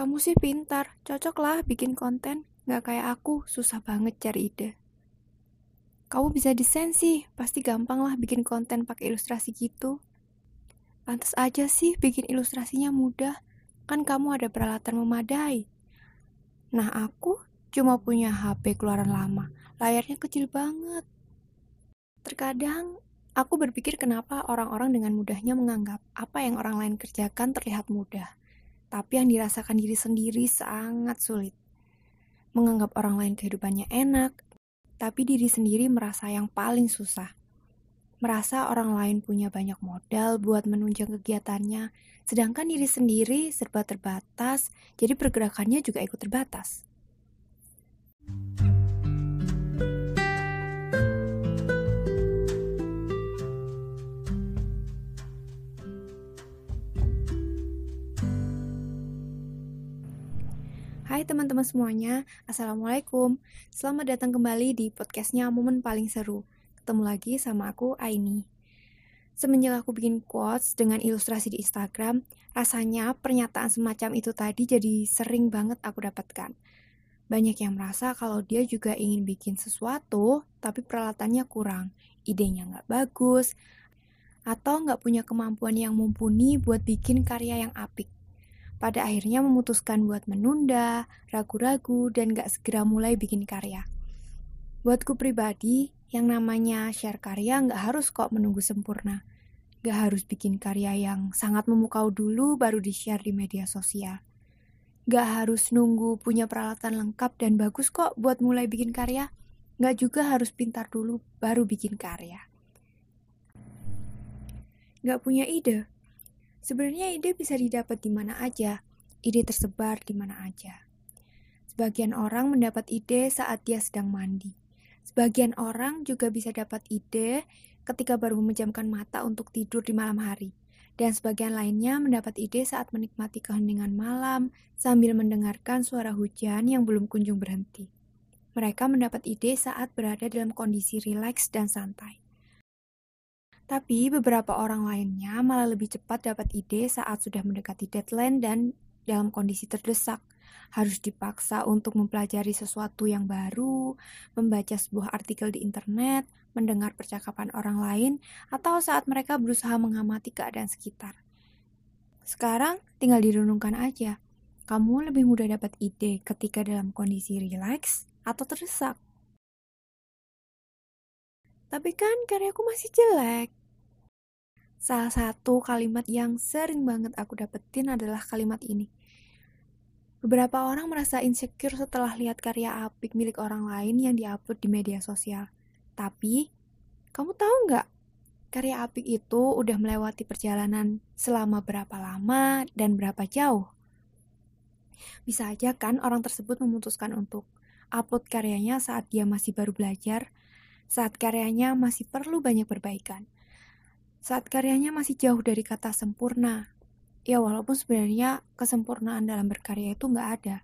Kamu sih pintar, cocok lah bikin konten. Gak kayak aku, susah banget cari ide. Kamu bisa desain sih, pasti gampang lah bikin konten pakai ilustrasi gitu. Pantas aja sih bikin ilustrasinya mudah, kan kamu ada peralatan memadai. Nah aku cuma punya HP keluaran lama, layarnya kecil banget. Terkadang aku berpikir kenapa orang-orang dengan mudahnya menganggap apa yang orang lain kerjakan terlihat mudah, tapi yang dirasakan diri sendiri sangat sulit. Menganggap orang lain kehidupannya enak, tapi diri sendiri merasa yang paling susah merasa orang lain punya banyak modal buat menunjang kegiatannya, sedangkan diri sendiri serba terbatas, jadi pergerakannya juga ikut terbatas. Hai teman-teman semuanya, Assalamualaikum. Selamat datang kembali di podcastnya Momen Paling Seru ketemu lagi sama aku Aini. Semenjak aku bikin quotes dengan ilustrasi di Instagram, rasanya pernyataan semacam itu tadi jadi sering banget aku dapatkan. Banyak yang merasa kalau dia juga ingin bikin sesuatu, tapi peralatannya kurang, idenya nggak bagus, atau nggak punya kemampuan yang mumpuni buat bikin karya yang apik. Pada akhirnya memutuskan buat menunda, ragu-ragu, dan nggak segera mulai bikin karya. Buatku pribadi, yang namanya share karya nggak harus kok menunggu sempurna. Nggak harus bikin karya yang sangat memukau dulu baru di-share di media sosial. Nggak harus nunggu punya peralatan lengkap dan bagus kok buat mulai bikin karya. Nggak juga harus pintar dulu baru bikin karya. Nggak punya ide? Sebenarnya ide bisa didapat di mana aja. Ide tersebar di mana aja. Sebagian orang mendapat ide saat dia sedang mandi Sebagian orang juga bisa dapat ide ketika baru memejamkan mata untuk tidur di malam hari. Dan sebagian lainnya mendapat ide saat menikmati keheningan malam sambil mendengarkan suara hujan yang belum kunjung berhenti. Mereka mendapat ide saat berada dalam kondisi rileks dan santai. Tapi beberapa orang lainnya malah lebih cepat dapat ide saat sudah mendekati deadline dan dalam kondisi terdesak harus dipaksa untuk mempelajari sesuatu yang baru, membaca sebuah artikel di internet, mendengar percakapan orang lain, atau saat mereka berusaha mengamati keadaan sekitar. Sekarang tinggal direnungkan aja. Kamu lebih mudah dapat ide ketika dalam kondisi rileks atau terdesak. Tapi kan karyaku masih jelek. Salah satu kalimat yang sering banget aku dapetin adalah kalimat ini. Beberapa orang merasa insecure setelah lihat karya apik milik orang lain yang diupload di media sosial. Tapi, kamu tahu nggak? Karya apik itu udah melewati perjalanan selama berapa lama dan berapa jauh? Bisa aja kan orang tersebut memutuskan untuk upload karyanya saat dia masih baru belajar, saat karyanya masih perlu banyak perbaikan, saat karyanya masih jauh dari kata sempurna, ya walaupun sebenarnya kesempurnaan dalam berkarya itu nggak ada.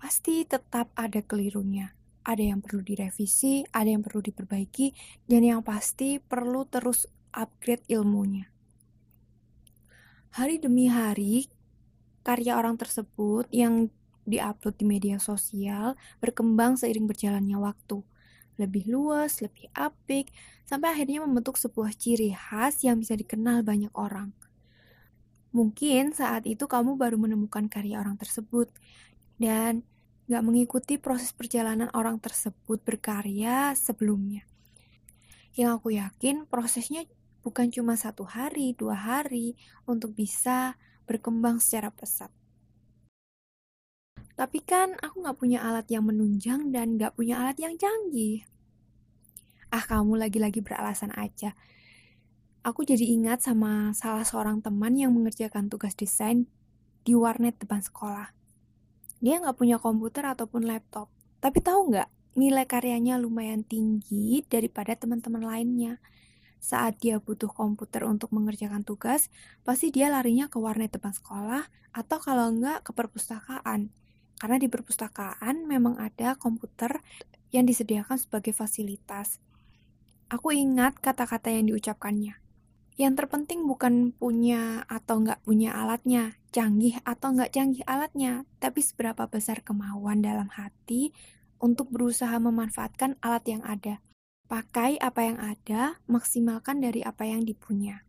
Pasti tetap ada kelirunya. Ada yang perlu direvisi, ada yang perlu diperbaiki, dan yang pasti perlu terus upgrade ilmunya. Hari demi hari, karya orang tersebut yang diupload di media sosial berkembang seiring berjalannya waktu. Lebih luas, lebih apik, sampai akhirnya membentuk sebuah ciri khas yang bisa dikenal banyak orang. Mungkin saat itu kamu baru menemukan karya orang tersebut dan gak mengikuti proses perjalanan orang tersebut berkarya sebelumnya. Yang aku yakin prosesnya bukan cuma satu hari, dua hari untuk bisa berkembang secara pesat. Tapi kan aku gak punya alat yang menunjang dan gak punya alat yang canggih. Ah, kamu lagi-lagi beralasan aja. Aku jadi ingat sama salah seorang teman yang mengerjakan tugas desain di warnet depan sekolah. Dia nggak punya komputer ataupun laptop, tapi tahu nggak nilai karyanya lumayan tinggi daripada teman-teman lainnya. Saat dia butuh komputer untuk mengerjakan tugas, pasti dia larinya ke warnet depan sekolah atau kalau nggak ke perpustakaan. Karena di perpustakaan memang ada komputer yang disediakan sebagai fasilitas. Aku ingat kata-kata yang diucapkannya Yang terpenting bukan punya atau nggak punya alatnya, canggih atau nggak canggih alatnya, tapi seberapa besar kemauan dalam hati untuk berusaha memanfaatkan alat yang ada. Pakai apa yang ada, maksimalkan dari apa yang dipunya.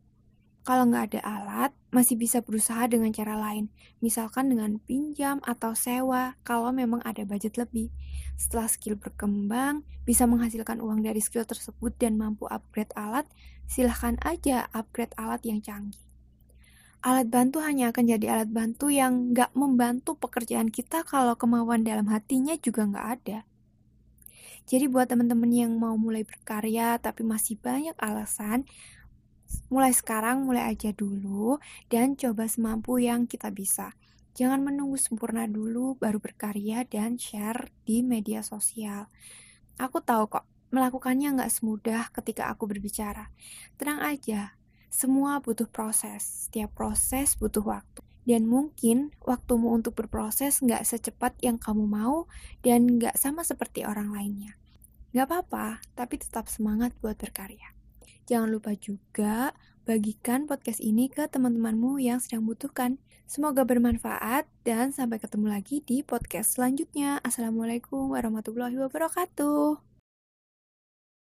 Kalau nggak ada alat, masih bisa berusaha dengan cara lain, misalkan dengan pinjam atau sewa kalau memang ada budget lebih. Setelah skill berkembang, bisa menghasilkan uang dari skill tersebut dan mampu upgrade alat, silahkan aja upgrade alat yang canggih. Alat bantu hanya akan jadi alat bantu yang nggak membantu pekerjaan kita kalau kemauan dalam hatinya juga nggak ada. Jadi buat teman-teman yang mau mulai berkarya tapi masih banyak alasan, mulai sekarang mulai aja dulu dan coba semampu yang kita bisa. Jangan menunggu sempurna dulu baru berkarya dan share di media sosial. Aku tahu kok, melakukannya nggak semudah ketika aku berbicara. Tenang aja, semua butuh proses. Setiap proses butuh waktu. Dan mungkin waktumu untuk berproses nggak secepat yang kamu mau dan nggak sama seperti orang lainnya. Nggak apa-apa, tapi tetap semangat buat berkarya. Jangan lupa juga bagikan podcast ini ke teman-temanmu yang sedang butuhkan. Semoga bermanfaat dan sampai ketemu lagi di podcast selanjutnya. Assalamualaikum warahmatullahi wabarakatuh.